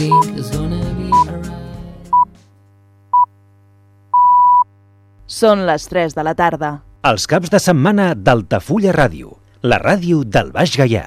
think is gonna be alright. Són les 3 de la tarda. Els caps de setmana d'Altafulla Ràdio, la ràdio del Baix Gaià.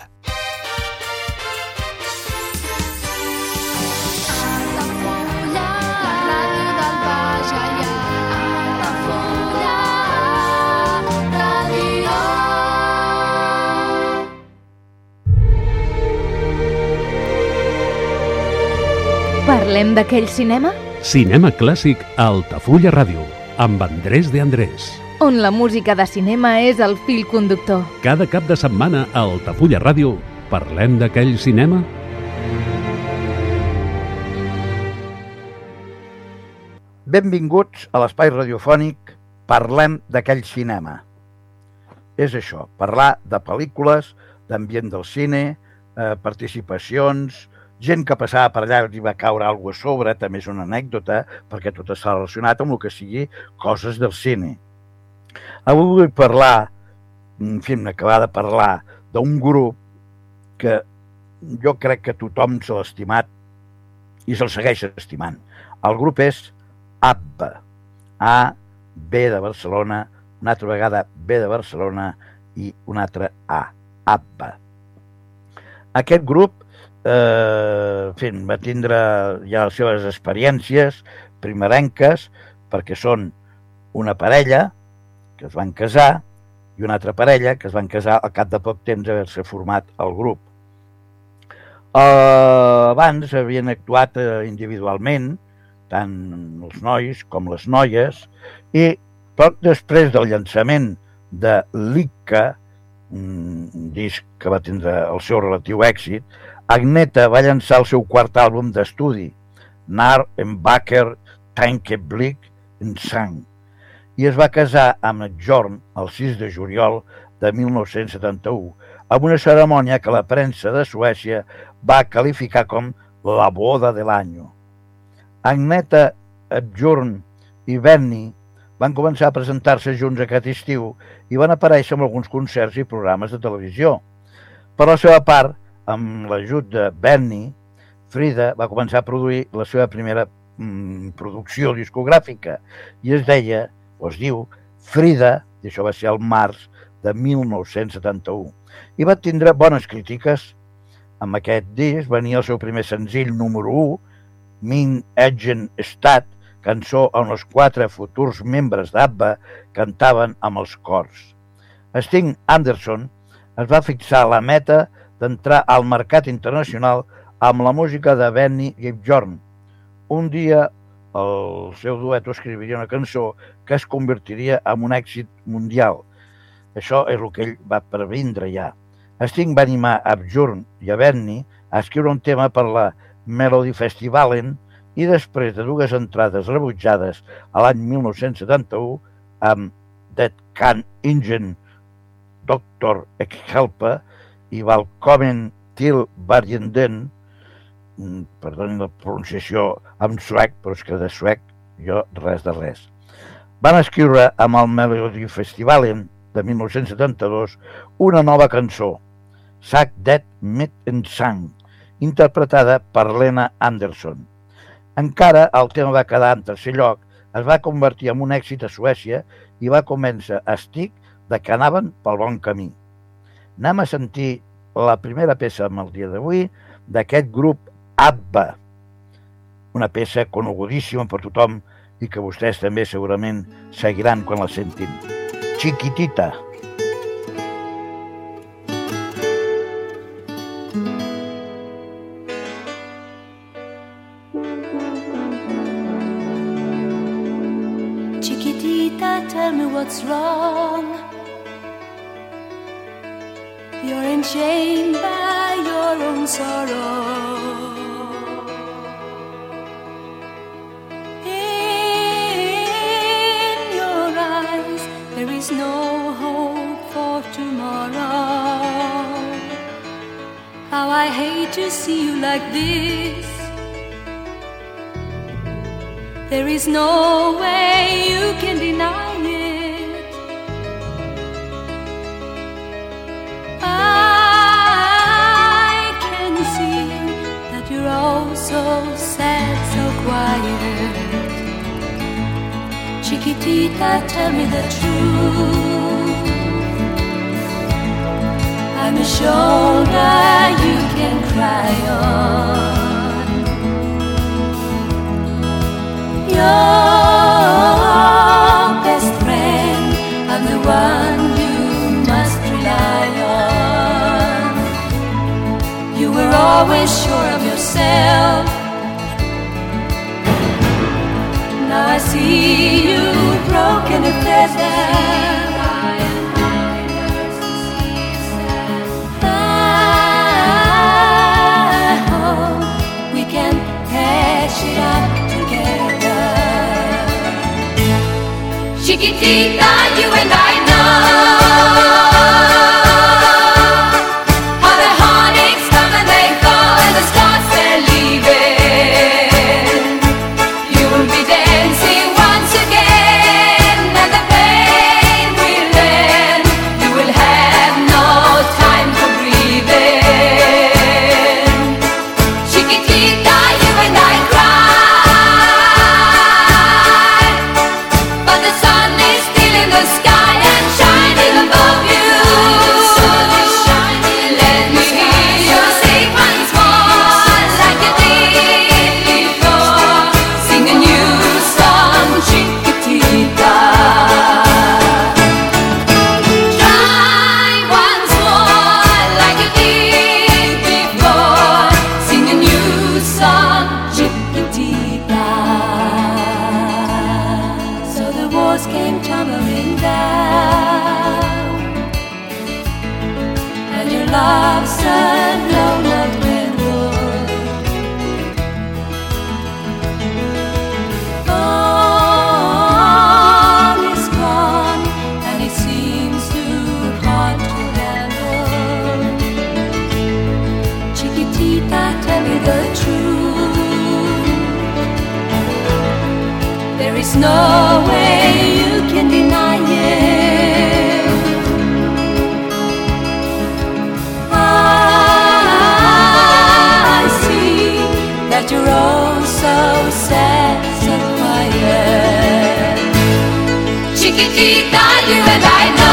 Parlem d'aquell cinema Cinema clàssic a Altafulla Ràdio, amb Andrés de Andrés. on la música de cinema és el fil conductor. Cada cap de setmana a Altafulla Ràdio parlem d'aquell cinema Benvinguts a l'espai radiofònic Parlem d'aquell cinema. És això, parlar de pel·lícules, d'ambient del cine, eh, participacions, gent que passava per allà i va caure alguna a sobre, també és una anècdota, perquè tot està relacionat amb el que sigui coses del cine. Avui vull parlar, en fi, acabar de parlar d'un grup que jo crec que tothom se l'ha estimat i se'l segueix estimant. El grup és ABBA. A, B de Barcelona, una altra vegada B de Barcelona i una altra A. ABBA. Aquest grup eh, en fi, va tindre ja les seves experiències primerenques perquè són una parella que es van casar i una altra parella que es van casar al cap de poc temps d'haver-se format el grup. Eh, abans havien actuat eh, individualment, tant els nois com les noies, i poc després del llançament de l'Icca, un disc que va tindre el seu relatiu èxit, Agneta va llançar el seu quart àlbum d'estudi, Nar en Baker, Tanke Blick en Sang, i es va casar amb Jorn el 6 de juliol de 1971, amb una cerimònia que la premsa de Suècia va qualificar com la boda de l'any. Agneta, Jorn i Benny van començar a presentar-se junts aquest estiu i van aparèixer en alguns concerts i programes de televisió. Per la seva part, amb l'ajut de Benny, Frida va començar a produir la seva primera mm, producció discogràfica i es deia, o es diu, Frida, i això va ser el març de 1971. I va tindre bones crítiques. Amb aquest disc venia el seu primer senzill número 1, Min Egen Stat, cançó on els quatre futurs membres d'ABBA cantaven amb els cors. Sting Anderson es va fixar la meta d'entrar al mercat internacional amb la música de Benny i Bjorn. Un dia el seu dueto escriviria una cançó que es convertiria en un èxit mundial. Això és el que ell va previndre ja. Sting va animar a Bjorn i a Benny a escriure un tema per la Melody Festivalen i després de dues entrades rebutjades a l'any 1971 amb Dead Can Ingen, Doctor Exhelpa i Valcomen til Barjenden, perdonin la pronunciació en suec, però és que de suec jo res de res. Van escriure amb el Melody Festivalen de 1972 una nova cançó, Sac Dead Met en Sang, interpretada per Lena Anderson. Encara el tema va quedar en tercer lloc, es va convertir en un èxit a Suècia i va començar a estic de que anaven pel bon camí. Anem a sentir la primera peça amb el dia d'avui d'aquest grup ABBA, una peça conegudíssima per tothom i que vostès també segurament seguiran quan la sentin. Chiquitita. Chiquitita, tell me what's wrong. You're by your own sorrow. In your eyes, there is no hope for tomorrow. How I hate to see you like this. There is no way you can deny so sad, so quiet. Chiquitita, tell me the truth. I'm a shoulder you can cry on. Your best friend, I'm the one you must rely on. You were always sure of yourself. Now I see you broken and pleasant. Chiquitita, you and I chiquitita, you and I know.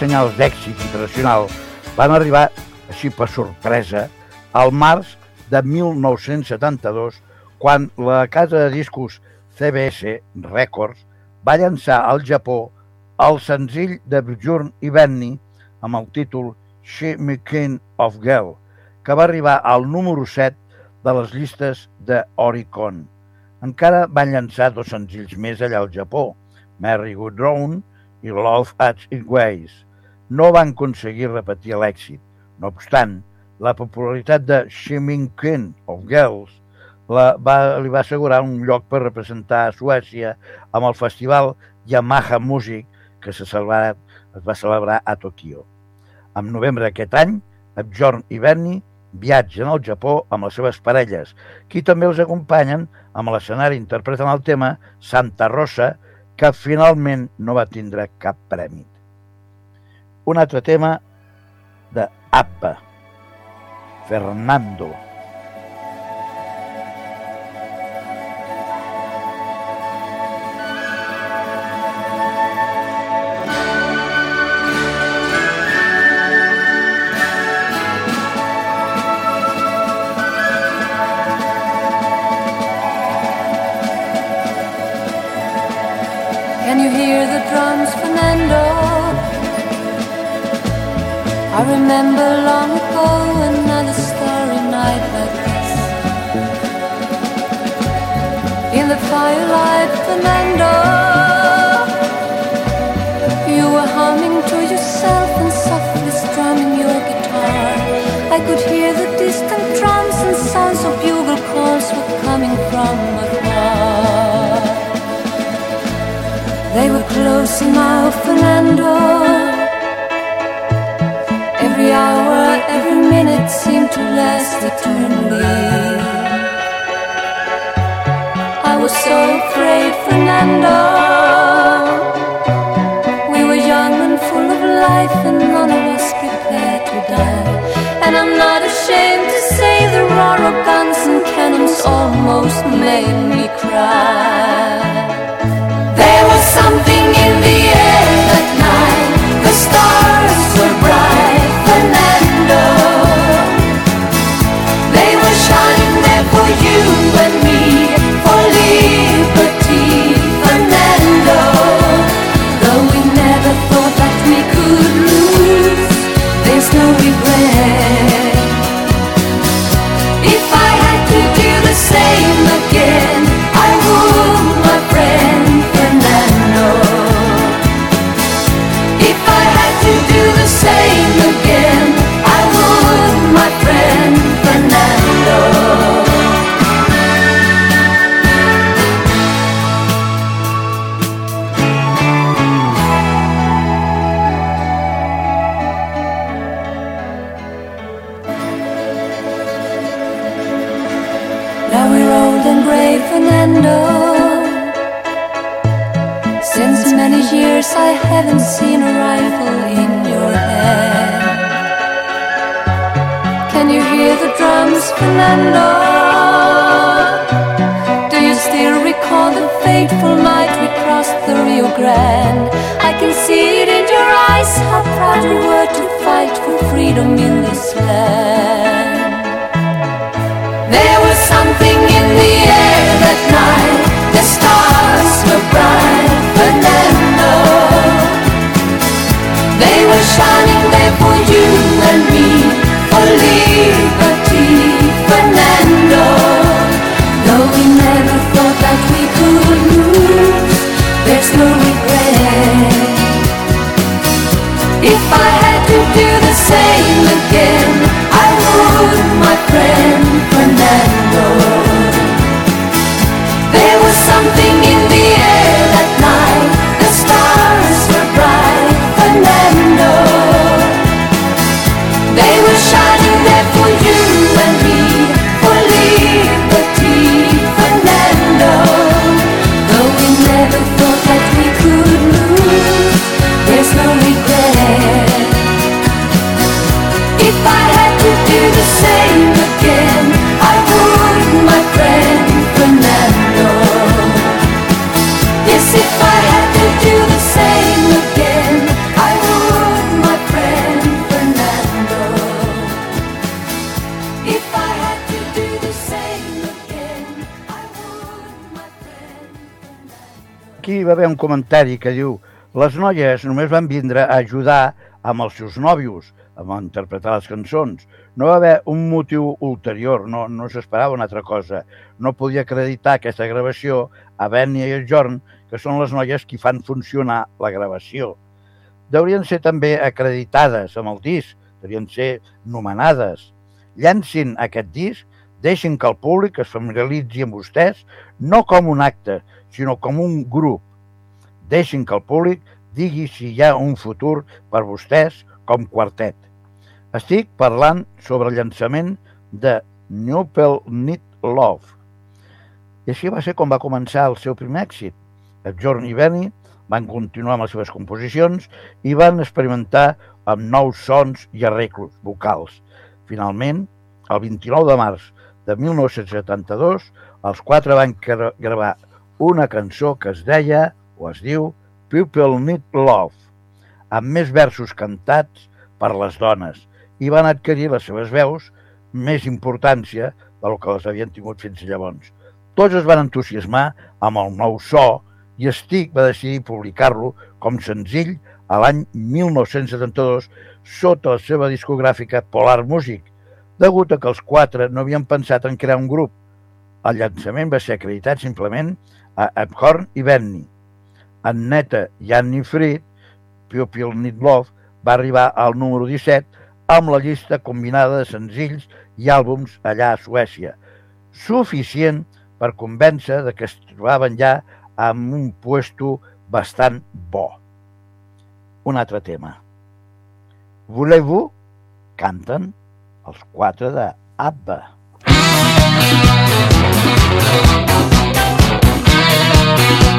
senyals d'èxit internacional van arribar, així per sorpresa, al març de 1972, quan la casa de discos CBS Records va llançar al Japó el senzill de Bjorn i Benny amb el títol She Me King of Girl, que va arribar al número 7 de les llistes de Oricon. Encara van llançar dos senzills més allà al Japó, Merry Good Drone i Love at Its Ways no van aconseguir repetir l'èxit. No obstant, la popularitat de Shimming Queen of Girls la va, li va assegurar un lloc per representar a Suècia amb el festival Yamaha Music que se celebrarà, es va celebrar a Tokio. En novembre d'aquest any, Abjorn i Berni viatgen al Japó amb les seves parelles, qui també els acompanyen amb l'escenari interpretant el tema Santa Rosa, que finalment no va tindre cap premi. Un altre tema de ABBA, Fernando. Remember long ago another starry night like this. In the firelight, Fernando, you were humming to yourself and softly strumming your guitar. I could hear the distant drums and sounds of bugle calls were coming from afar. They were close now, Fernando. Every hour, every minute seemed to last eternally. I was so afraid, Fernando. We were young and full of life, and none of us prepared to die. And I'm not ashamed to say the roar of guns and cannons almost made me cry. There was something in the llorando. Haver un comentari que diu les noies només van vindre a ajudar amb els seus nòvios, a interpretar les cançons. No va haver un motiu ulterior, no, no s'esperava una altra cosa. No podia acreditar aquesta gravació a Bènia i a Jorn, que són les noies qui fan funcionar la gravació. Deurien ser també acreditades amb el disc, deurien ser nomenades. Llancin aquest disc Deixin que el públic es familiaritzi amb vostès no com un acte, sinó com un grup. Deixin que el públic digui si hi ha un futur per vostès com quartet. Estic parlant sobre el llançament de Newpel Need Love. I així va ser com va començar el seu primer èxit. El Jorn i Benny van continuar amb les seves composicions i van experimentar amb nous sons i arreglos vocals. Finalment, el 29 de març de 1972, els quatre van gra- gravar una cançó que es deia, o es diu, People Need Love, amb més versos cantats per les dones, i van adquirir les seves veus més importància del que les havien tingut fins llavors. Tots es van entusiasmar amb el nou so i Stig va decidir publicar-lo com senzill a l'any 1972 sota la seva discogràfica Polar Music, degut a que els quatre no havien pensat en crear un grup. El llançament va ser acreditat simplement a Abhorn i Benny. En Neta i Annie Fried, People Need Love, va arribar al número 17 amb la llista combinada de senzills i àlbums allà a Suècia, suficient per convèncer de que es trobaven ja amb un puesto bastant bo. Un altre tema. Voulez-vous? Canten els quatre de ABBA. People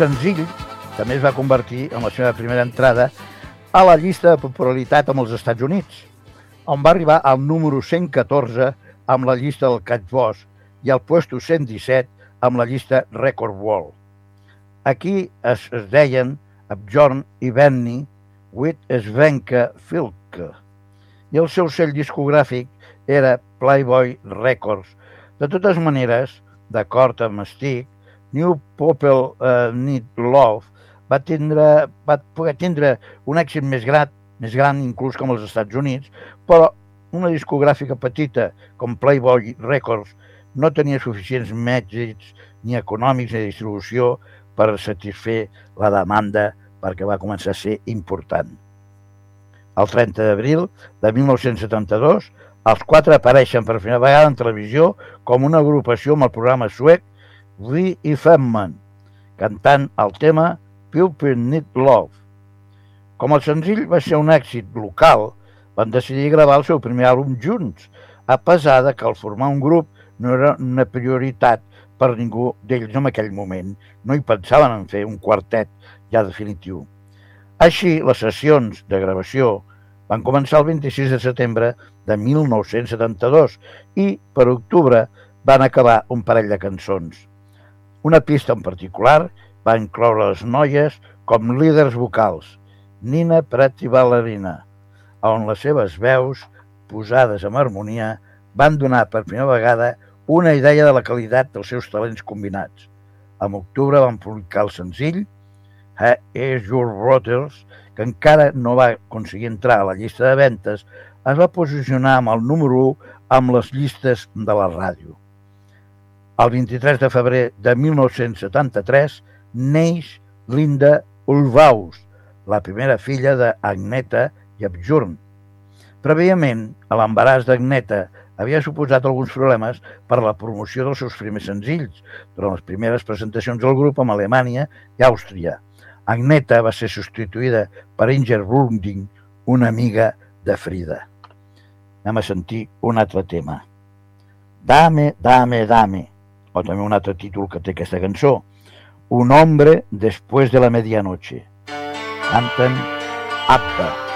senzill també es va convertir en la seva primera entrada a la llista de popularitat amb els Estats Units, on va arribar al número 114 amb la llista del Catboss i al puesto 117 amb la llista Record Wall. Aquí es, es deien Bjorn i Benny with Svenka Filke i el seu sell discogràfic era Playboy Records. De totes maneres, d'acord amb Stick, New Popple uh, Need Love va, tindre, va poder tindre un èxit més gran, més gran inclús com els Estats Units, però una discogràfica petita com Playboy Records no tenia suficients mèxits ni econòmics ni de distribució per satisfer la demanda perquè va començar a ser important. El 30 d'abril de 1972, els quatre apareixen per primera vegada en televisió com una agrupació amb el programa suec We i Femman, cantant el tema People Need Love. Com el senzill va ser un èxit local, van decidir gravar el seu primer àlbum junts, a pesar de que el formar un grup no era una prioritat per ningú d'ells en aquell moment. No hi pensaven en fer un quartet ja definitiu. Així, les sessions de gravació van començar el 26 de setembre de 1972 i, per octubre, van acabar un parell de cançons. Una pista en particular va incloure les noies com líders vocals, Nina Prat i Ballerina, on les seves veus, posades en harmonia, van donar per primera vegada una idea de la qualitat dels seus talents combinats. En octubre van publicar el senzill Is Your Brothers, que encara no va aconseguir entrar a la llista de ventes, es va posicionar amb el número 1 amb les llistes de la ràdio. El 23 de febrer de 1973 neix Linda Ulvaus, la primera filla d'Agneta i Abjurn. Prèviament, a l'embaràs d'Agneta havia suposat alguns problemes per la promoció dels seus primers senzills durant les primeres presentacions del grup amb Alemanya i Àustria. Agneta va ser substituïda per Inger Brunding, una amiga de Frida. Anem a sentir un altre tema. Dame, dame, dame, o també un altre títol que té aquesta cançó, Un hombre después de la medianoche. Canten Abba.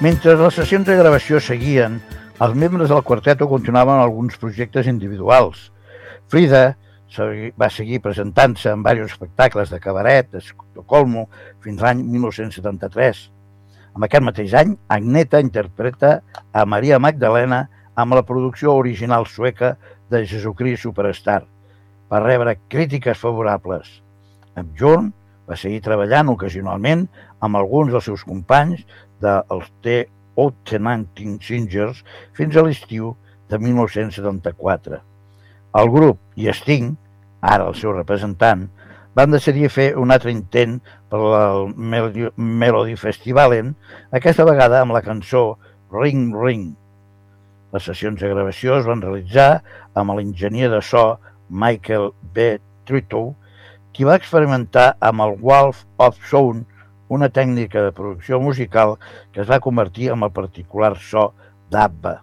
Mentre les sessions de gravació seguien, els membres del quarteto continuaven alguns projectes individuals. Frida va seguir presentant-se en diversos espectacles de cabaret d'Estocolmo fins l'any 1973. En aquest mateix any, Agneta interpreta a Maria Magdalena amb la producció original sueca de Jesucrist Superstar. Va rebre crítiques favorables. Amb Jorn va seguir treballant ocasionalment amb alguns dels seus companys dels The Outtenanting Singers fins a l'estiu de 1974. El grup i Sting, ara el seu representant, van decidir fer un altre intent per al Melody, Melody Festivalen, aquesta vegada amb la cançó Ring Ring. Les sessions de gravació es van realitzar amb l'enginyer de so Michael B. Tritow, qui va experimentar amb el Wolf of Sound, una tècnica de producció musical que es va convertir en el particular so d'ABBA.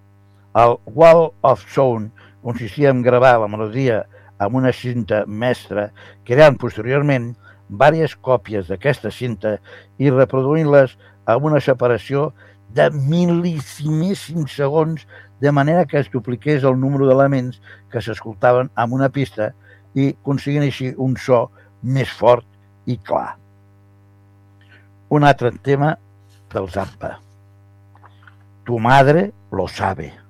El Wall of Sound consistia en gravar la melodia amb una cinta mestra, creant posteriorment diverses còpies d'aquesta cinta i reproduint-les amb una separació de mil·lísimíssims segons, de manera que es dupliqués el número d'elements que s'escoltaven amb una pista i aconseguint així un so més fort i clar. Un altre tema del Zappa. Tu madre lo sabe.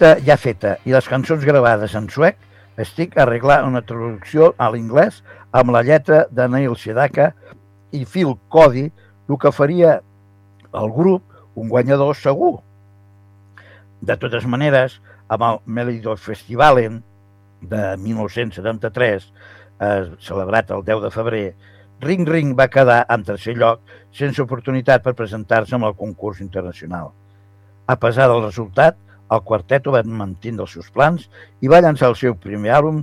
Llista ja feta i les cançons gravades en suec, estic a arreglar una traducció a l'inglès amb la lletra de Neil Sedaka i Phil Cody, el que faria el grup un guanyador segur. De totes maneres, amb el Melody Festivalen de 1973, eh, celebrat el 10 de febrer, Ring Ring va quedar en tercer lloc sense oportunitat per presentar-se amb el concurs internacional. A pesar del resultat, el quarteto va mantenir els seus plans i va llançar el seu primer àlbum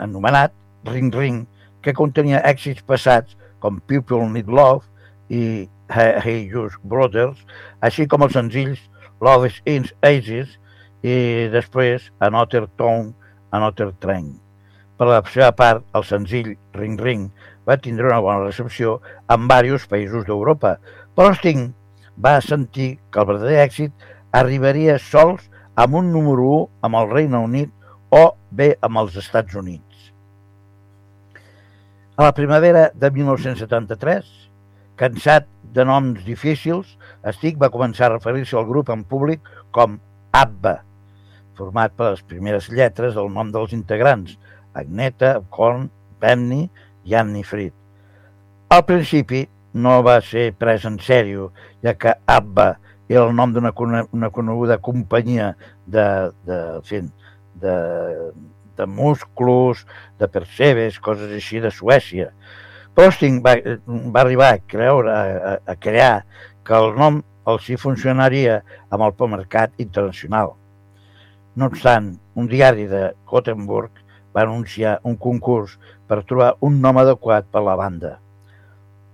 anomenat Ring Ring, que contenia èxits passats com People Need Love i Hey, Just Brothers, així com els senzills Love is in Ages i després Another Tone, Another Train. Per la seva part, el senzill Ring Ring va tindre una bona recepció en diversos països d'Europa, però Sting va sentir que el verdader èxit arribaria sols amb un número 1 amb el Regne Unit o bé amb els Estats Units. A la primavera de 1973, cansat de noms difícils, Stig va començar a referir-se al grup en públic com ABBA, format per les primeres lletres del nom dels integrants, Agneta, Korn, Benny i Annie Fried. Al principi no va ser pres en sèrio, ja que ABBA era el nom d'una una coneguda companyia de, de, fent, de, de musclos, de percebes, coses així de Suècia. Posting va, va arribar a, creure, a, a crear que el nom els hi funcionaria amb el mercat internacional. No obstant, un diari de Gothenburg va anunciar un concurs per trobar un nom adequat per la banda.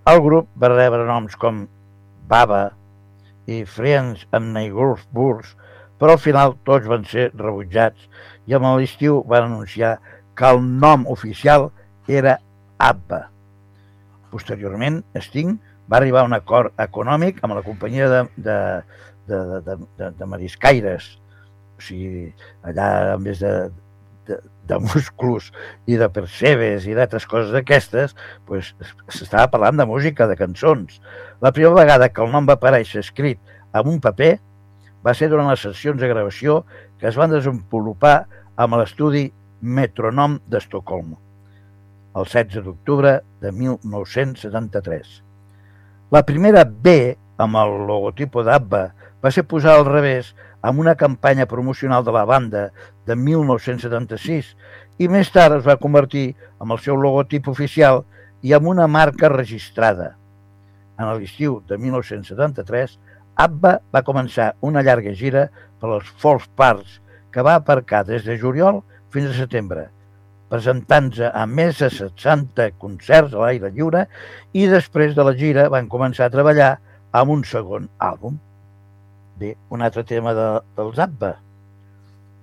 El grup va rebre noms com Baba i Friends and Neighbors, però al final tots van ser rebutjats i amb l'estiu van anunciar que el nom oficial era ABBA. Posteriorment, Sting va arribar a un acord econòmic amb la companyia de, de, de, de, de, de mariscaires. O sigui, allà, en vez de, de, de musclos i de percebes i d'altres coses d'aquestes, pues, s'estava parlant de música, de cançons. La primera vegada que el nom va aparèixer escrit en un paper va ser durant les sessions de gravació que es van desenvolupar amb l'estudi Metronom d'Estocolm el 16 d'octubre de 1973. La primera B, amb el logotipo d'ABBA, va ser posada al revés amb una campanya promocional de la banda de 1976 i més tard es va convertir en el seu logotip oficial i amb una marca registrada. En l'estiu de 1973, ABBA va començar una llarga gira per als Folk Parks que va aparcar des de juliol fins a setembre presentant-se a més de 60 concerts a l'aire lliure i després de la gira van començar a treballar amb un segon àlbum. Un altre tema de, del Zappa,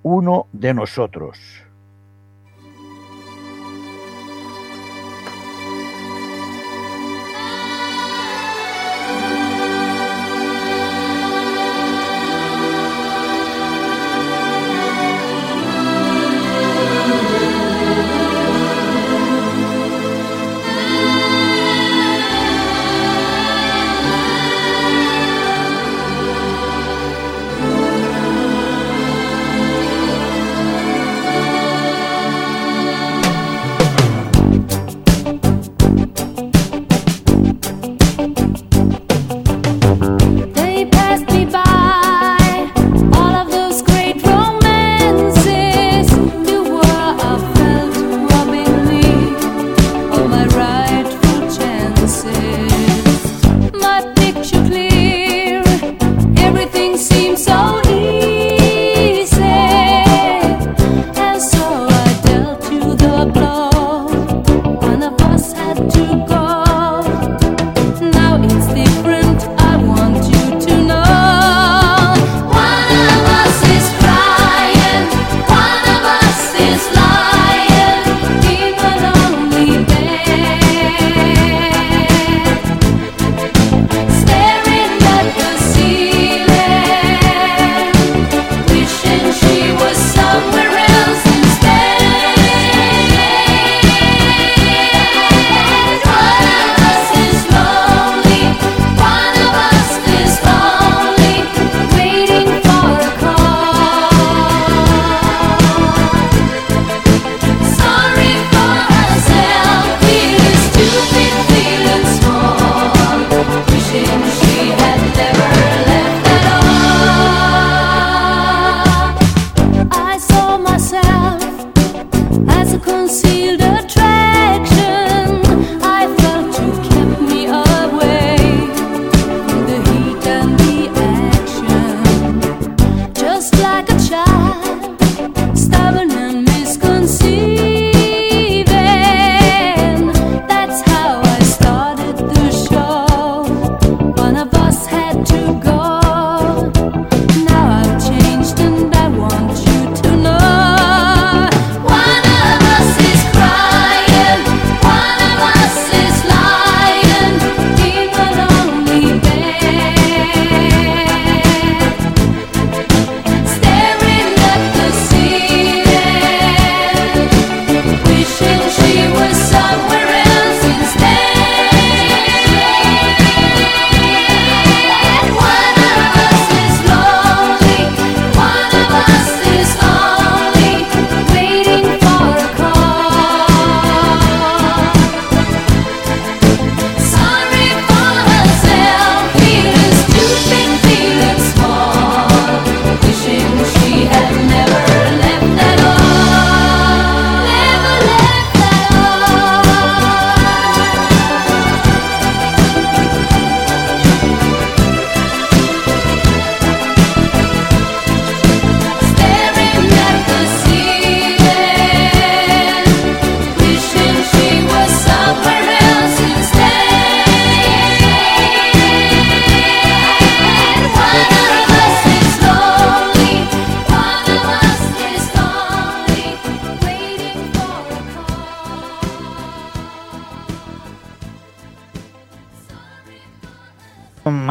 Uno de Nosotros. this life.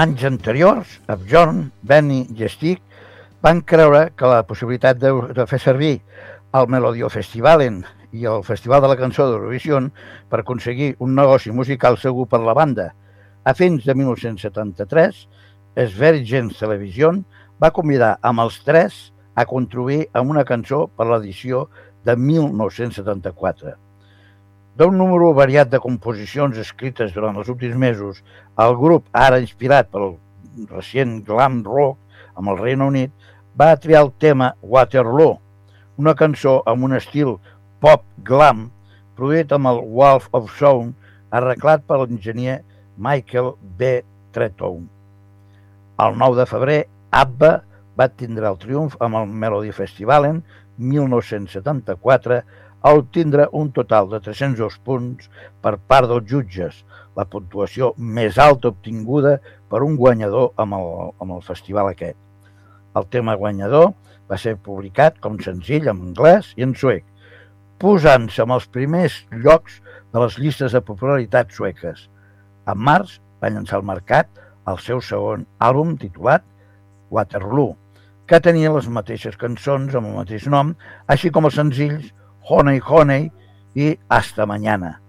Anys anteriors, Abjorn, Benny i Stick van creure que la possibilitat de, de fer servir el Melodio Festivalen i el Festival de la Cançó d'Eurovisió per aconseguir un negoci musical segur per la banda. A fins de 1973, Svergens Television va convidar amb els tres a contribuir amb una cançó per l'edició de 1974. D'un número variat de composicions escrites durant els últims mesos, el grup, ara inspirat pel recient glam rock amb el Regne Unit, va triar el tema Waterloo, una cançó amb un estil pop glam produït amb el Wolf of Sound arreglat per l'enginyer Michael B. Tretton. El 9 de febrer, ABBA va tindre el triomf amb el Melody Festival en 1974 a obtindre un total de 302 punts per part dels jutges, la puntuació més alta obtinguda per un guanyador amb el, amb el festival aquest. El tema guanyador va ser publicat com senzill en anglès i en suec, posant-se amb els primers llocs de les llistes de popularitat sueques. En març va llançar al mercat el seu segon àlbum titulat Waterloo, que tenia les mateixes cançons amb el mateix nom, així com els senzills Honey Honey i Hasta Mañana.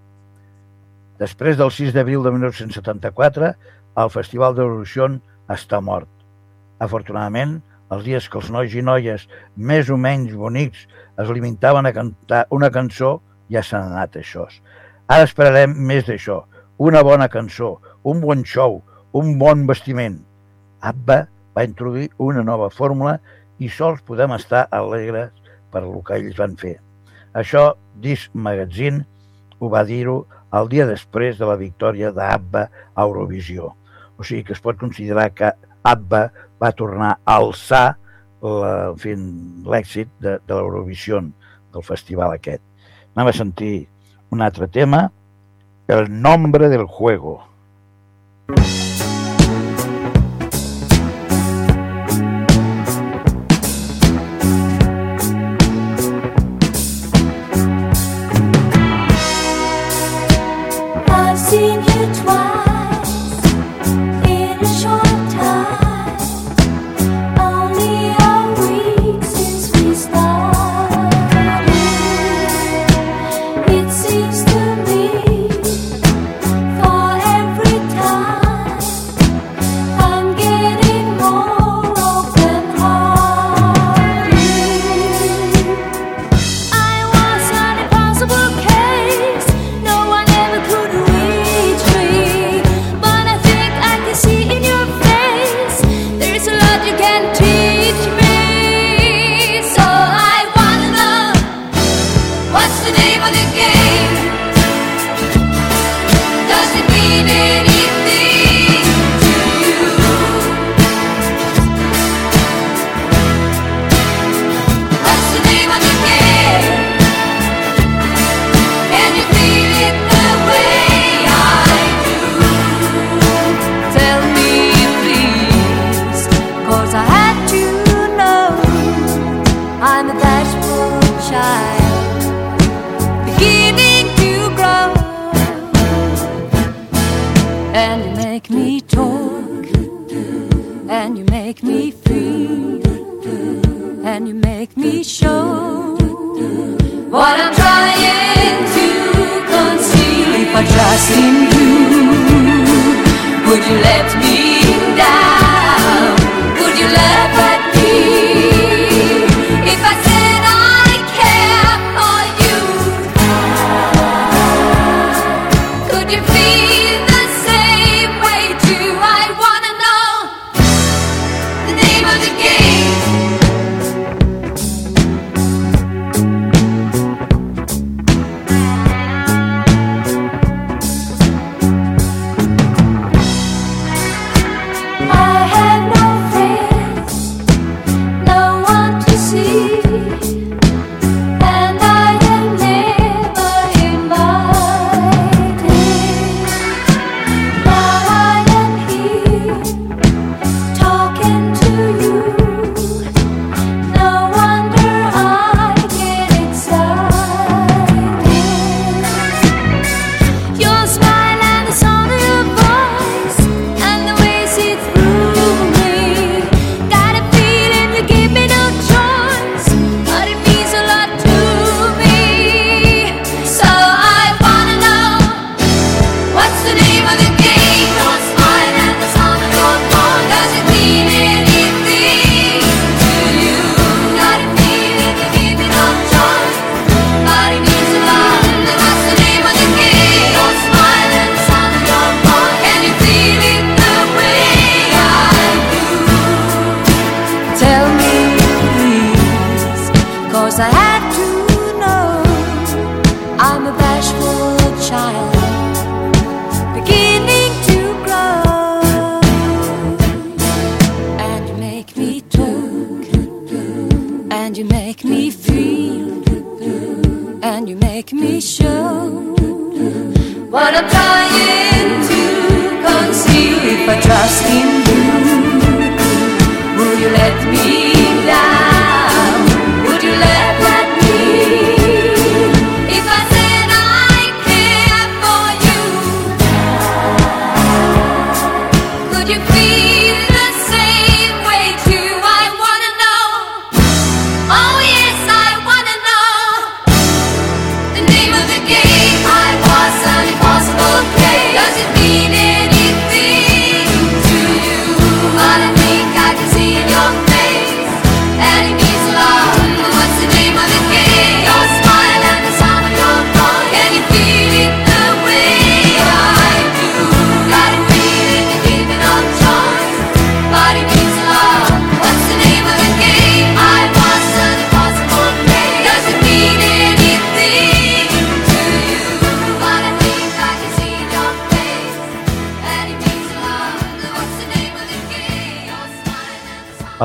Després del 6 d'abril de 1974, el Festival d'Eurovisió està mort. Afortunadament, els dies que els nois i noies més o menys bonics es limitaven a cantar una cançó, ja s'han anat això. Ara esperarem més d'això, una bona cançó, un bon show, un bon vestiment. ABBA va introduir una nova fórmula i sols podem estar alegres per el que ells van fer. Això, Disc Magazine ho va dir-ho el dia després de la victòria d'ABBA a Eurovisió. O sigui que es pot considerar que ABBA va tornar a alçar l'èxit de, de l'Eurovisió del festival aquest. Anem a sentir un altre tema, El nombre del juego. I've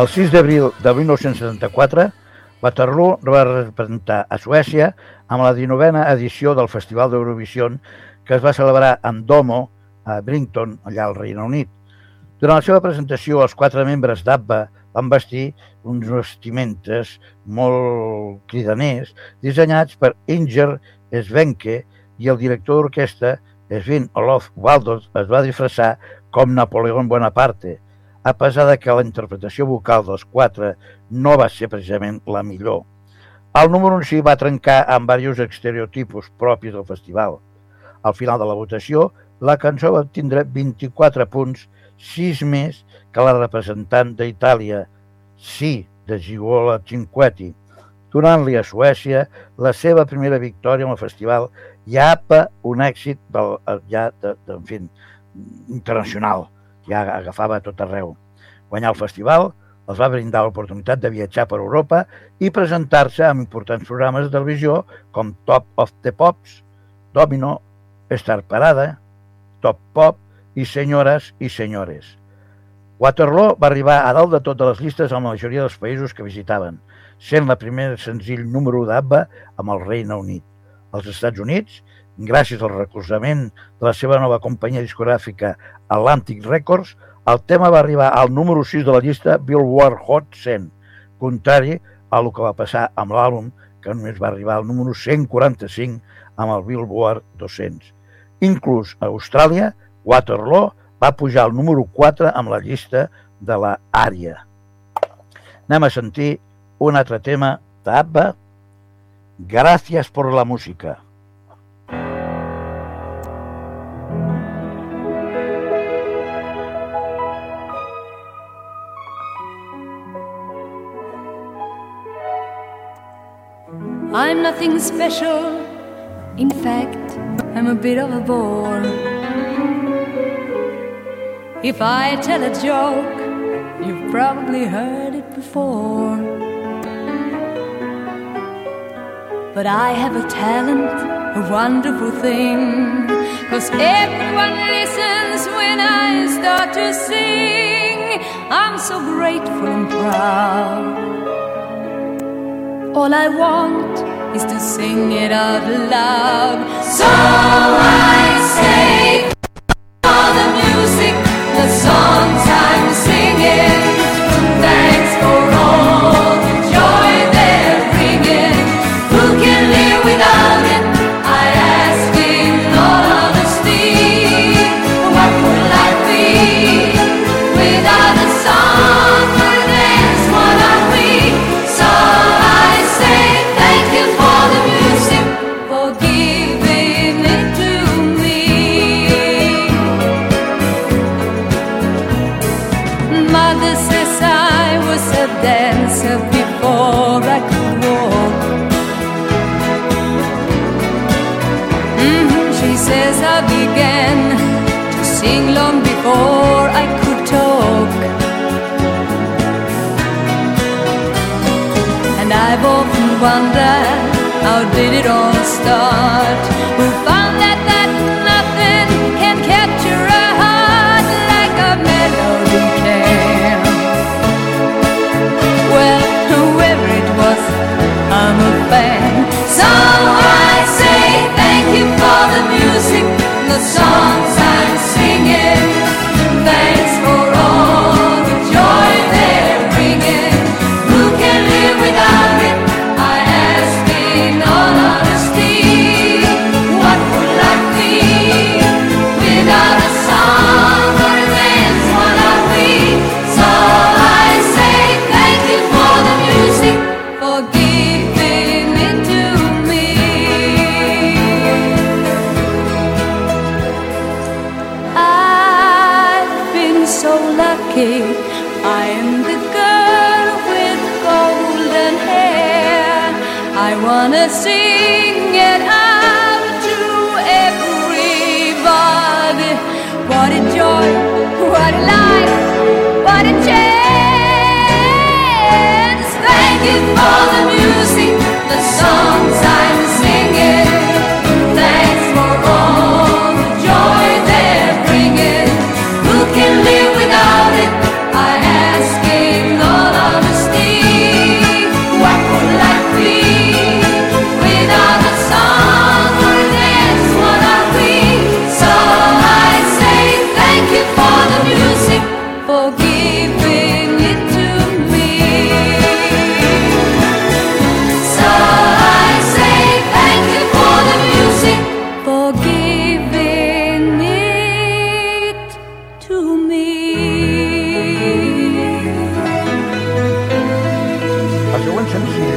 El 6 d'abril de 1974, Waterloo va representar a Suècia amb la 19a edició del Festival d'Eurovisió que es va celebrar en Domo, a Brington, allà al Regne Unit. Durant la seva presentació, els quatre membres d'ABBA van vestir uns vestimentes molt cridaners dissenyats per Inger Svenke i el director d'orquestra, Sven Olof Waldorf, es va disfressar com Napoleón Bonaparte, a pesar de que la interpretació vocal dels quatre no va ser precisament la millor. El número en si va trencar amb diversos estereotipos propis del festival. Al final de la votació, la cançó va obtindre 24 punts, 6 més que la representant d'Itàlia, Sí, de Gigola Cinquetti, donant-li a Suècia la seva primera victòria en el festival i APA un èxit del, ja de, de, en fi, internacional, ja agafava tot arreu. Guanyar el festival els va brindar l'oportunitat de viatjar per Europa i presentar-se en importants programes de televisió com Top of the Pops, Domino, Star Parada, Top Pop i Senyores i Senyores. Waterloo va arribar a dalt de totes les llistes a la majoria dels països que visitaven, sent la primera senzill número 1 d'ABBA amb el Regne Unit. Als Estats Units, gràcies al recolzament de la seva nova companyia discogràfica Atlantic Records, el tema va arribar al número 6 de la llista Billboard Hot 100, contrari a el que va passar amb l'àlbum, que només va arribar al número 145 amb el Billboard 200. Inclús a Austràlia, Waterloo va pujar al número 4 amb la llista de la Ària. Anem a sentir un altre tema d'Abba, Gràcies por la música. I'm nothing special. In fact, I'm a bit of a bore. If I tell a joke, you've probably heard it before. But I have a talent, a wonderful thing. Cause everyone listens when I start to sing. I'm so grateful and proud. All I want is to sing it out loud. So I say, 있어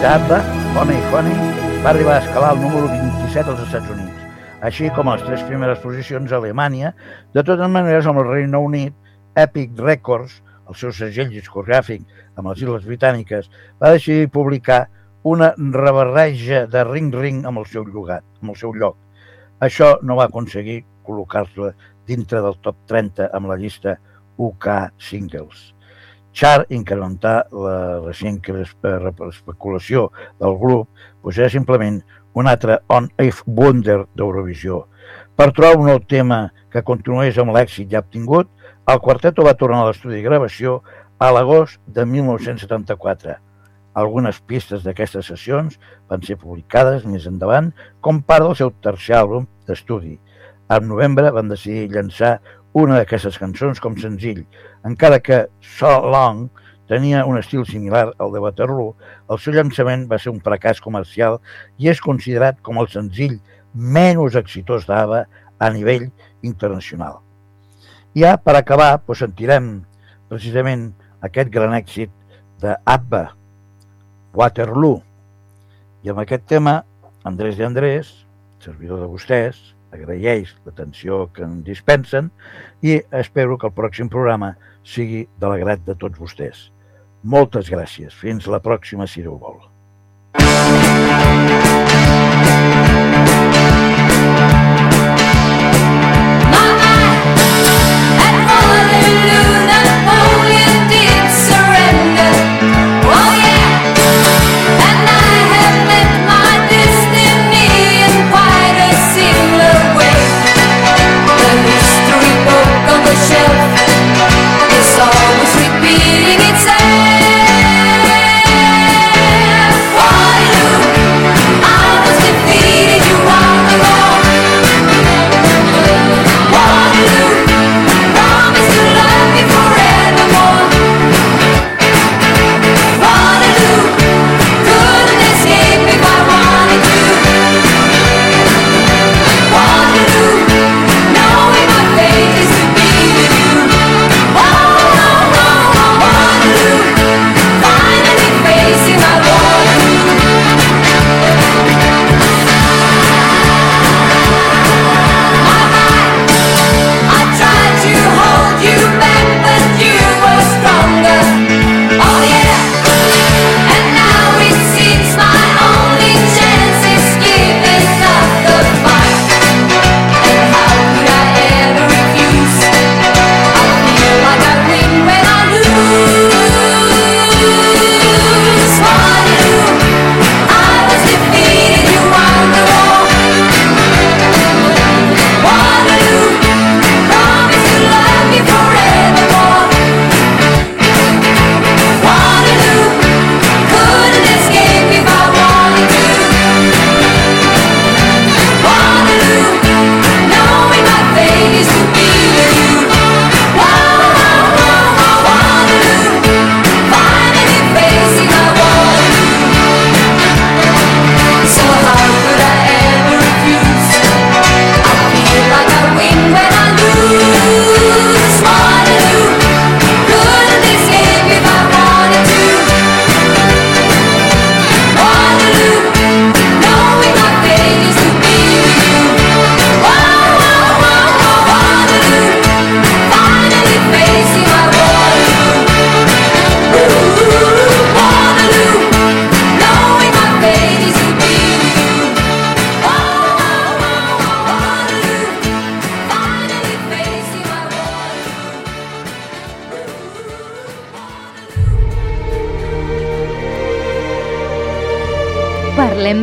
d'Abba, Honey Honey, va arribar a escalar el número 27 als Estats Units, així com les tres primeres posicions a Alemanya. De totes maneres, amb el Regne Unit, Epic Records, el seu segell discogràfic amb les Illes Britàniques, va decidir publicar una rebarreja de ring-ring amb el seu llogat, amb el seu lloc. Això no va aconseguir col·locar-la dintre del top 30 amb la llista UK Singles. Char incrementar la recent eh, especulació del grup, doncs era simplement un altre on-if wonder d'Eurovisió. Per trobar un nou tema que continués amb l'èxit ja obtingut, el quarteto va tornar a l'estudi de gravació a l'agost de 1974. Algunes pistes d'aquestes sessions van ser publicades més endavant com part del seu tercer àlbum d'estudi. En novembre van decidir llançar una d'aquestes cançons com senzill, encara que So Long tenia un estil similar al de Waterloo, el seu llançament va ser un fracàs comercial i és considerat com el senzill menys exitós d'Ava a nivell internacional. Ja per acabar, doncs sentirem precisament aquest gran èxit de ABBA, Waterloo. I amb aquest tema, Andrés de Andrés, servidor de vostès, agraeix l'atenció que em dispensen i espero que el pròxim programa sigui de l'agrat de tots vostès. Moltes gràcies. Fins la pròxima, si Déu vol. My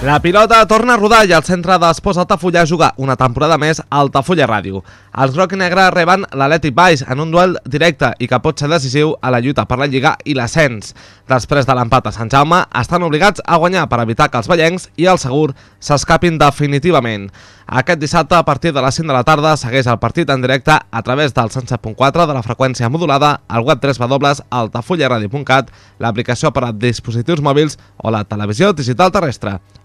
La pilota torna a rodar i el centre d'Esports Altafulla juga una temporada més a Altafulla Ràdio. Els groc i negre reben l'Atlètic Baix en un duel directe i que pot ser decisiu a la lluita per la Lliga i l'ascens. Després de l'empat a Sant Jaume, estan obligats a guanyar per evitar que els ballencs i el Segur s'escapin definitivament. Aquest dissabte, a partir de les 5 de la tarda, segueix el partit en directe a través del 107.4 de la freqüència modulada, al web 3 www.altafullaradio.cat, l'aplicació per a dispositius mòbils o la televisió digital terrestre.